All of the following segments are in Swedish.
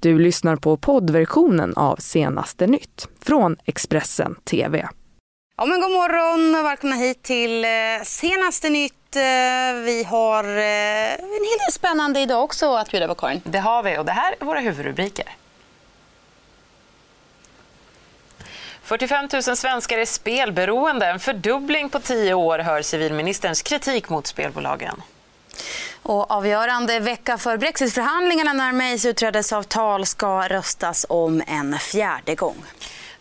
Du lyssnar på poddversionen av Senaste nytt från Expressen TV. Ja, men god morgon och välkomna hit till eh, Senaste nytt. Eh, vi har eh, en hel del spännande idag också att bjuda på, Karin. Det har vi och det här är våra huvudrubriker. 45 000 svenskar är spelberoende. En fördubbling på tio år, hör civilministerns kritik mot spelbolagen. Och avgörande vecka för brexitförhandlingarna när Mays utträdesavtal ska röstas om en fjärde gång.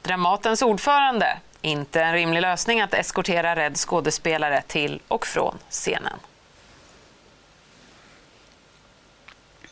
Dramatens ordförande. Inte en rimlig lösning att eskortera rädd skådespelare till och från scenen.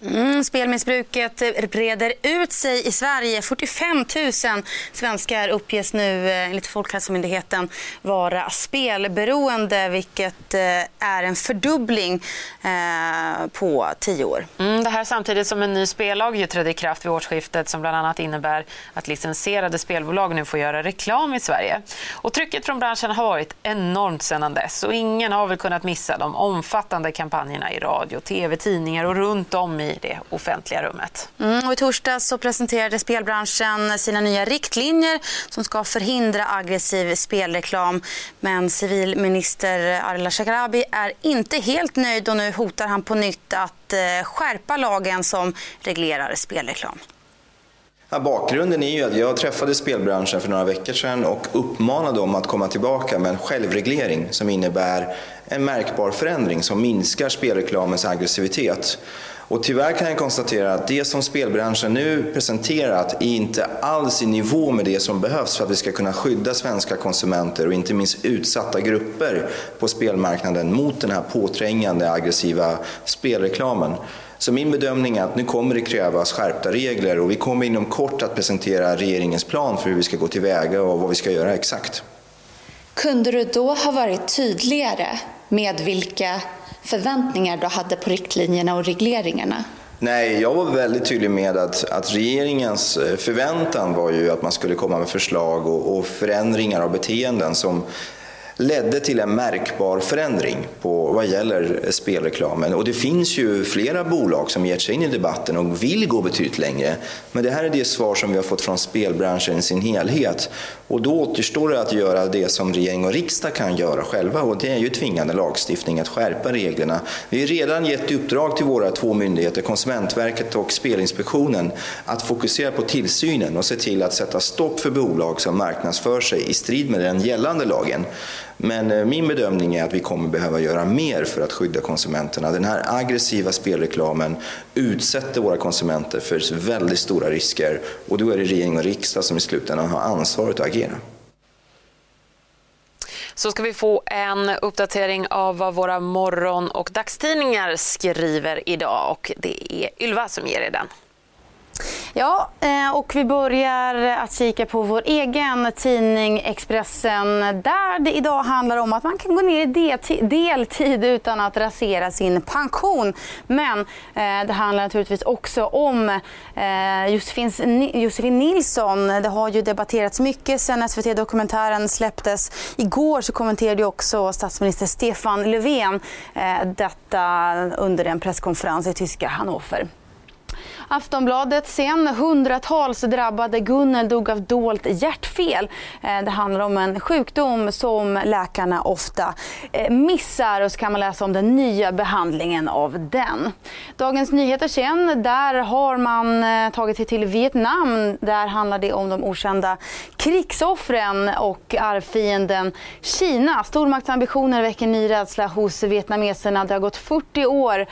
Mm, spelmissbruket breder ut sig i Sverige. 45 000 svenskar uppges nu eh, enligt Folkhälsomyndigheten vara spelberoende vilket eh, är en fördubbling eh, på tio år. Mm, det här samtidigt som en ny spellag ju trädde i kraft vid årsskiftet som bland annat innebär att licensierade spelbolag nu får göra reklam i Sverige. Och trycket från branschen har varit enormt sedan dess och ingen har väl kunnat missa de omfattande kampanjerna i radio, tv, tidningar och runt om i det offentliga rummet. Mm, och I torsdags så presenterade spelbranschen sina nya riktlinjer som ska förhindra aggressiv spelreklam. Men civilminister Arla Shekarabi är inte helt nöjd och nu hotar han på nytt att att eh, skärpa lagen som reglerar spelreklam. Ja, bakgrunden är ju att jag träffade spelbranschen för några veckor sedan och uppmanade dem att komma tillbaka med en självreglering som innebär en märkbar förändring som minskar spelreklamens aggressivitet. Och tyvärr kan jag konstatera att det som spelbranschen nu presenterat är inte alls i nivå med det som behövs för att vi ska kunna skydda svenska konsumenter och inte minst utsatta grupper på spelmarknaden mot den här påträngande aggressiva spelreklamen. Så min bedömning är att nu kommer det krävas skärpta regler och vi kommer inom kort att presentera regeringens plan för hur vi ska gå tillväga och vad vi ska göra exakt. Kunde du då ha varit tydligare med vilka förväntningar du hade på riktlinjerna och regleringarna? Nej, jag var väldigt tydlig med att, att regeringens eh, förväntan var ju att man skulle komma med förslag och, och förändringar av beteenden som ledde till en märkbar förändring på vad gäller spelreklamen. Och det finns ju flera bolag som gett sig in i debatten och vill gå betydligt längre. Men det här är det svar som vi har fått från spelbranschen i sin helhet. Och då återstår det att göra det som regering och riksdag kan göra själva och det är ju tvingande lagstiftning att skärpa reglerna. Vi har redan gett uppdrag till våra två myndigheter, Konsumentverket och Spelinspektionen, att fokusera på tillsynen och se till att sätta stopp för bolag som marknadsför sig i strid med den gällande lagen. Men eh, min bedömning är att vi kommer behöva göra mer för att skydda konsumenterna. Den här aggressiva spelreklamen utsätter våra konsumenter för väldigt stora risker och då är det regering och riksdag som i slutändan har ansvaret att agera. Så ska vi få en uppdatering av vad våra morgon och dagstidningar skriver idag och det är Ylva som ger er den. Ja, eh, och vi börjar att kika på vår egen tidning Expressen där det idag handlar om att man kan gå ner i deltid utan att rasera sin pension. Men eh, det handlar naturligtvis också om eh, Josefin Nilsson. Det har ju debatterats mycket sen SVT-dokumentären släpptes. Igår så kommenterade också statsminister Stefan Löfven eh, detta under en presskonferens i tyska Hannover. Aftonbladet sen. Hundratals drabbade Gunnel dog av dolt hjärtfel. Eh, det handlar om en sjukdom som läkarna ofta eh, missar och så kan man läsa om den nya behandlingen av den. Dagens Nyheter sen, där har man eh, tagit sig till Vietnam. Där handlar det om de okända krigsoffren och arvfienden Kina. Stormaktsambitioner väcker ny rädsla hos vietnameserna. Det har gått 40 år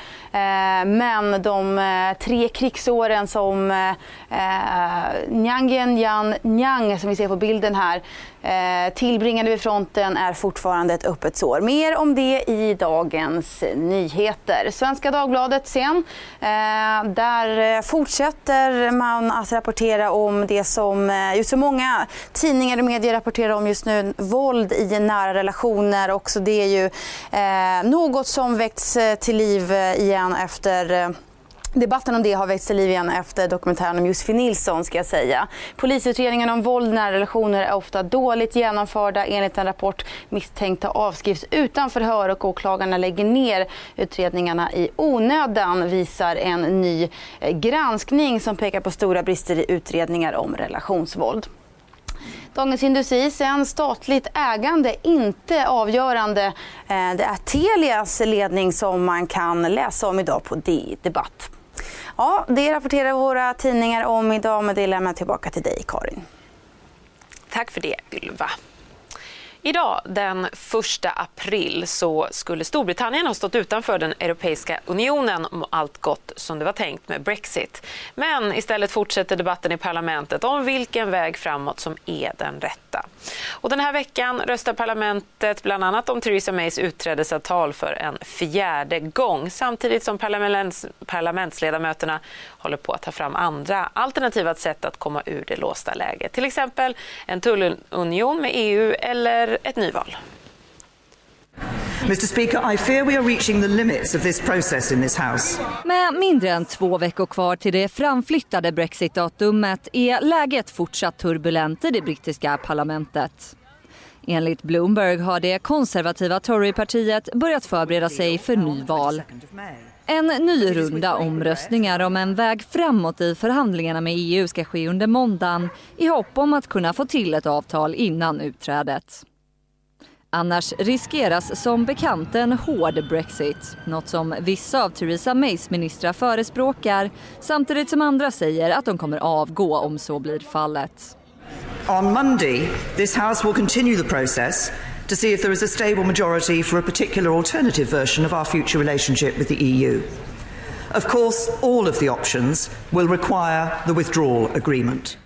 men de tre krigs åren som eh, eh, Nyangen Yan Nyang, som vi ser på bilden här, eh, tillbringade vid fronten är fortfarande ett öppet sår. Mer om det i dagens nyheter. Svenska Dagbladet sen. Eh, där eh, fortsätter man att rapportera om det som eh, just så många tidningar och medier rapporterar om just nu. Våld i nära relationer. Också det är ju eh, något som väckts till liv igen efter Debatten om det har väckts till liv igen efter dokumentären om Josefin Nilsson. Ska jag säga. Polisutredningen om våld i nära relationer är ofta dåligt genomförda. Enligt en rapport misstänkta avskrivs utan förhör och åklagarna lägger ner utredningarna i onödan visar en ny eh, granskning som pekar på stora brister i utredningar om relationsvåld. Dagens Industri sen statligt ägande inte avgörande. Eh, det är Telias ledning som man kan läsa om idag på DI Debatt. Ja, det rapporterar våra tidningar om idag, men det lämnar jag tillbaka till dig, Karin. Tack för det, Ylva. Idag den 1 april så skulle Storbritannien ha stått utanför den Europeiska unionen om allt gått som det var tänkt med Brexit. Men istället fortsätter debatten i parlamentet om vilken väg framåt som är den rätta. Och den här veckan röstar parlamentet bland annat om Theresa Mays utträdesavtal för en fjärde gång samtidigt som parlaments parlamentsledamöterna håller på att ta fram andra alternativa sätt att komma ur det låsta läget. Till exempel en tullunion med EU eller ett nyval. Mr Speaker, I fear we are reaching the limits of this process in this house. Med mindre än två veckor kvar till det framflyttade brexitdatumet är läget fortsatt turbulent i det brittiska parlamentet. Enligt Bloomberg har det konservativa Torypartiet börjat förbereda sig för nyval. En ny runda omröstningar om en väg framåt i förhandlingarna med EU ska ske under måndagen i hopp om att kunna få till ett avtal innan utträdet. Annars riskeras som bekant en hård Brexit. Något som vissa av Theresa Mays ministrar förespråkar samtidigt som andra säger att de kommer avgå om så blir fallet. On Monday, this House will continue the process to see if there is a stable majority for a particular alternative version of our future relationship with the EU. Of course, all of the options will require the withdrawal agreement.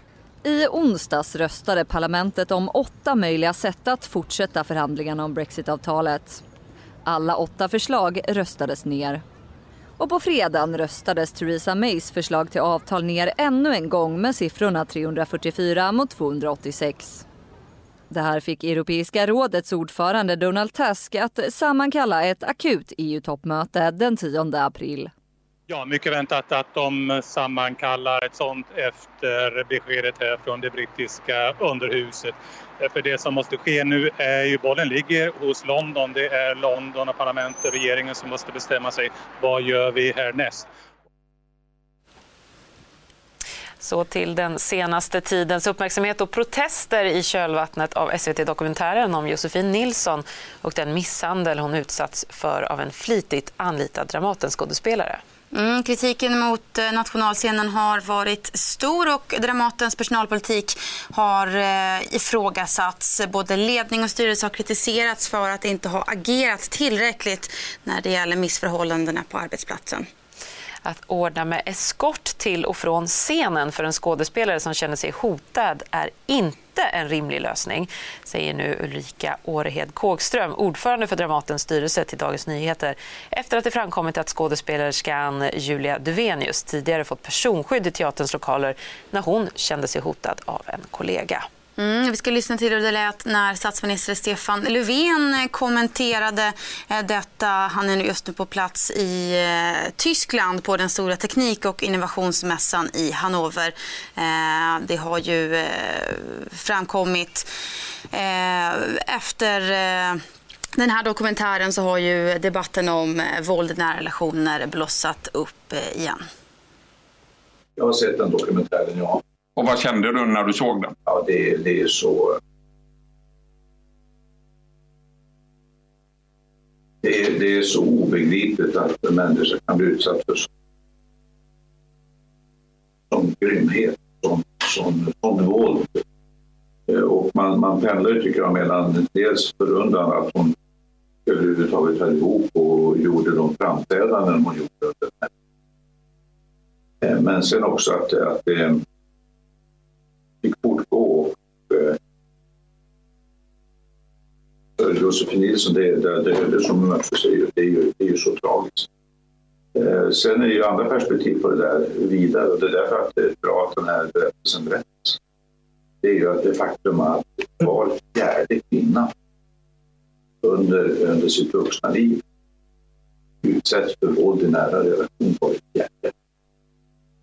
I onsdags röstade parlamentet om åtta möjliga sätt att fortsätta förhandlingarna om brexitavtalet. Alla åtta förslag röstades ner. Och på fredagen röstades Theresa Mays förslag till avtal ner ännu en gång med siffrorna 344 mot 286. Det här fick Europeiska rådets ordförande Donald Tusk att sammankalla ett akut EU-toppmöte den 10 april. Ja, mycket väntat att de sammankallar ett sånt efter beskedet här från det brittiska underhuset. För det som måste ske nu är ju bollen ligger hos London. Det är London och parlamentet, och regeringen som måste bestämma sig. Vad gör vi härnäst? Så till den senaste tidens uppmärksamhet och protester i kölvattnet av SVT-dokumentären om Josefin Nilsson och den misshandel hon utsatts för av en flitigt anlitad Dramatenskådespelare. Mm, kritiken mot eh, nationalscenen har varit stor och Dramatens personalpolitik har eh, ifrågasatts. Både ledning och styrelse har kritiserats för att inte ha agerat tillräckligt när det gäller missförhållandena på arbetsplatsen att ordna med eskort till och från scenen för en skådespelare som känner sig hotad är inte en rimlig lösning, säger nu Ulrika Årehed Kågström, ordförande för Dramatens styrelse till Dagens Nyheter, efter att det framkommit att skådespelerskan Julia Duvenius tidigare fått personskydd i teaterns lokaler när hon kände sig hotad av en kollega. Mm, vi ska lyssna till hur det lät när statsminister Stefan Löfven eh, kommenterade eh, detta. Han är just nu på plats i eh, Tyskland på den stora teknik och innovationsmässan i Hannover. Det har ju framkommit efter den här dokumentären så har ju debatten om våld i nära relationer blossat upp igen. Jag har sett den dokumentären, ja. Och vad kände du när du såg den? Ja, det, det är så... Det är, det är så obegripligt att en människa kan bli utsatt för så, sån grymhet, sån, sån, sån våld. Eh, och man, man pendlar tycker jag mellan dels förundran att hon överhuvudtaget höll ihop och gjorde de framträdanden hon gjorde. Eh, men sen också att, att det fick fortgå. För Josefin Nilsson, det, det, det, det som Mörtsjö säger, det är, ju, det är ju så tragiskt. Eh, sen är det ju andra perspektiv på det där vidare och det är därför att det är bra att den här berättelsen berättas. Det är ju att det faktum att var fjärde kvinna under, under sitt vuxna liv utsätts för våld i nära relation var fjärde.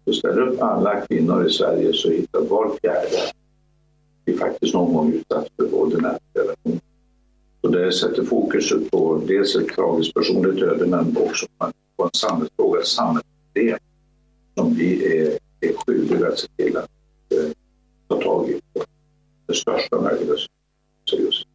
Så ställer upp alla kvinnor i Sverige så hittar var fjärde vi faktiskt någon gång utsatt för våld i nära relation. Det sätter fokus på dels ett tragiskt personligt öde men också på en samhällsfråga, ett samhällsproblem som vi är, är skyldiga att se till att eh, ta tag i på det största möjliga seriöst.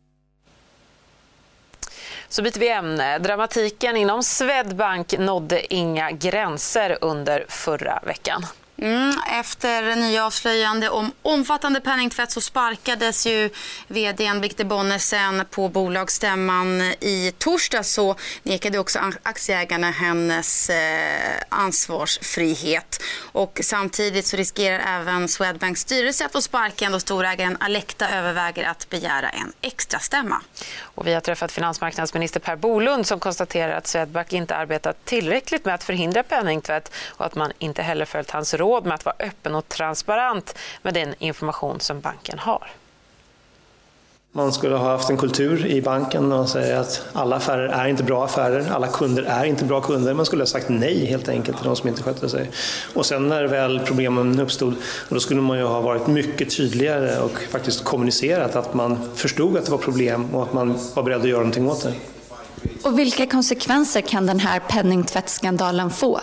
Så byter vi ämne. Dramatiken inom Swedbank nådde inga gränser under förra veckan. Mm, efter nya avslöjande om omfattande penningtvätt så sparkades ju vd Victor Bonnesen på bolagsstämman i torsdag så nekade också aktieägarna hennes eh, ansvarsfrihet. Och samtidigt så riskerar även Swedbanks styrelse att få sparken då storägaren Alecta överväger att begära en extra stämma. Och vi har träffat finansmarknadsminister Per Bolund som konstaterar att Swedbank inte arbetat tillräckligt med att förhindra penningtvätt och att man inte heller följt hans råd råd med att vara öppen och transparent med den information som banken har. Man skulle ha haft en kultur i banken och säga att alla affärer är inte bra affärer, alla kunder är inte bra kunder. Man skulle ha sagt nej helt enkelt till de som inte skötte sig. Och sen när väl problemen uppstod, då skulle man ju ha varit mycket tydligare och faktiskt kommunicerat att man förstod att det var problem och att man var beredd att göra någonting åt det. Och vilka konsekvenser kan den här penningtvättsskandalen få?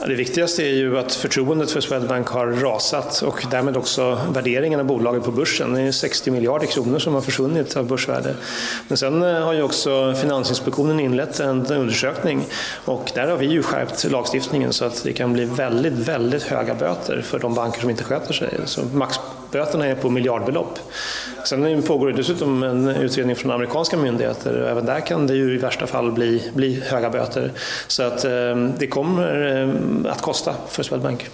Det viktigaste är ju att förtroendet för Swedbank har rasat och därmed också värderingen av bolaget på börsen. Det är 60 miljarder kronor som har försvunnit av börsvärde. Men sen eh, har ju också Finansinspektionen inlett en undersökning och där har vi ju skärpt lagstiftningen så att det kan bli väldigt, väldigt höga böter för de banker som inte sköter sig. Så Böterna är på miljardbelopp. Sen pågår det dessutom en utredning från amerikanska myndigheter och även där kan det ju i värsta fall bli, bli höga böter. Så att eh, det kommer eh, att kosta för Swedbank.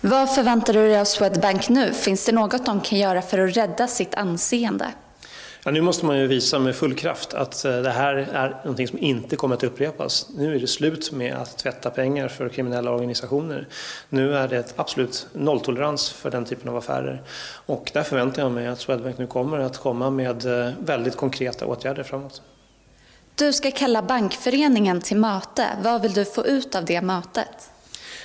Vad förväntar du dig av Swedbank nu? Finns det något de kan göra för att rädda sitt anseende? Ja, nu måste man ju visa med full kraft att eh, det här är någonting som inte kommer att upprepas. Nu är det slut med att tvätta pengar för kriminella organisationer. Nu är det ett absolut nolltolerans för den typen av affärer. Och där förväntar jag mig att Swedbank nu kommer att komma med eh, väldigt konkreta åtgärder framåt. Du ska kalla Bankföreningen till möte. Vad vill du få ut av det mötet?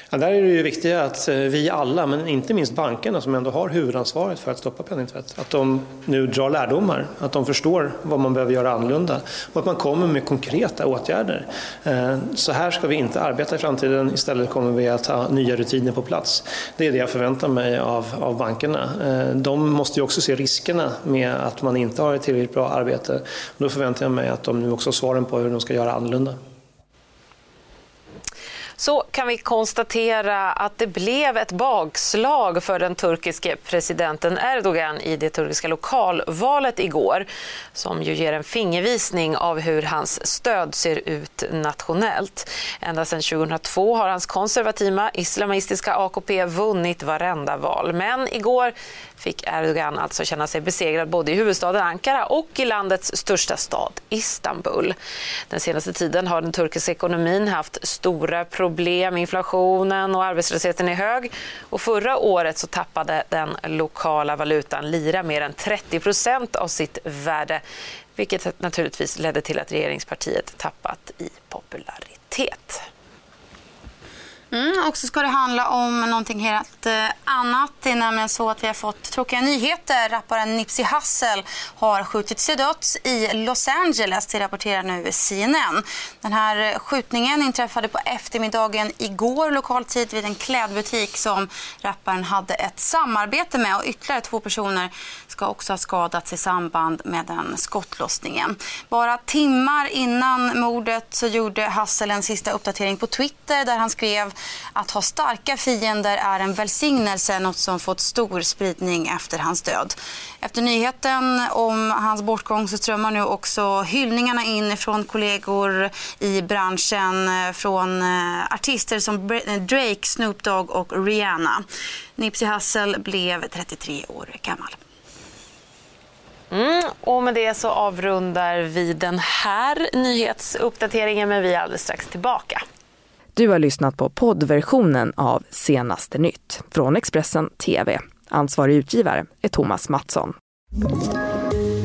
Ja, där är det ju viktigt att eh, vi alla, men inte minst bankerna som ändå har huvudansvaret för att stoppa penningtvätt, att de nu drar lärdomar, att de förstår vad man behöver göra annorlunda och att man kommer med konkreta åtgärder. Eh, så här ska vi inte arbeta i framtiden, istället kommer vi att ha nya rutiner på plats. Det är det jag förväntar mig av, av bankerna. Eh, de måste ju också se riskerna med att man inte har ett tillräckligt bra arbete. Då förväntar jag mig att de nu också har svaren på hur de ska göra annorlunda så kan vi konstatera att det blev ett bakslag för den turkiske presidenten Erdogan i det turkiska lokalvalet igår som ju ger en fingervisning av hur hans stöd ser ut nationellt. Ända sedan 2002 har hans konservativa islamistiska AKP vunnit varenda val. Men igår fick Erdogan alltså känna sig besegrad både i huvudstaden Ankara och i landets största stad Istanbul. Den senaste tiden har den turkiska ekonomin haft stora problem. Inflationen och arbetslösheten är hög. Och förra året så tappade den lokala valutan lira mer än 30 procent av sitt värde vilket naturligtvis ledde till att regeringspartiet tappat i popularitet. Mm, och så ska det handla om någonting helt eh, annat. Det är nämligen så att vi har fått tråkiga nyheter. Rapparen Nipsey Hussle har skjutits till döds i Los Angeles. Det rapporterar nu CNN. Den här skjutningen inträffade på eftermiddagen igår lokal tid vid en klädbutik som rapparen hade ett samarbete med. Och ytterligare två personer ska också ha skadats i samband med den skottlossningen. Bara timmar innan mordet så gjorde Hassel en sista uppdatering på Twitter där han skrev att ha starka fiender är en välsignelse, något som fått stor spridning efter hans död. Efter nyheten om hans bortgång så strömmar nu också hyllningarna in från kollegor i branschen, från eh, artister som eh, Drake, Snoop Dogg och Rihanna. Nipsey Hussle blev 33 år gammal. Mm, och med det så avrundar vi den här nyhetsuppdateringen men vi är alldeles strax tillbaka. Du har lyssnat på poddversionen av Senaste nytt från Expressen TV. Ansvarig utgivare är Thomas Mattsson.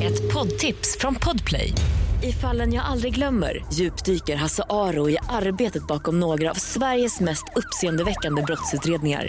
Ett poddtips från Podplay. I fallen jag aldrig glömmer djupdyker Hasse Aro i arbetet bakom några av Sveriges mest uppseendeväckande brottsutredningar.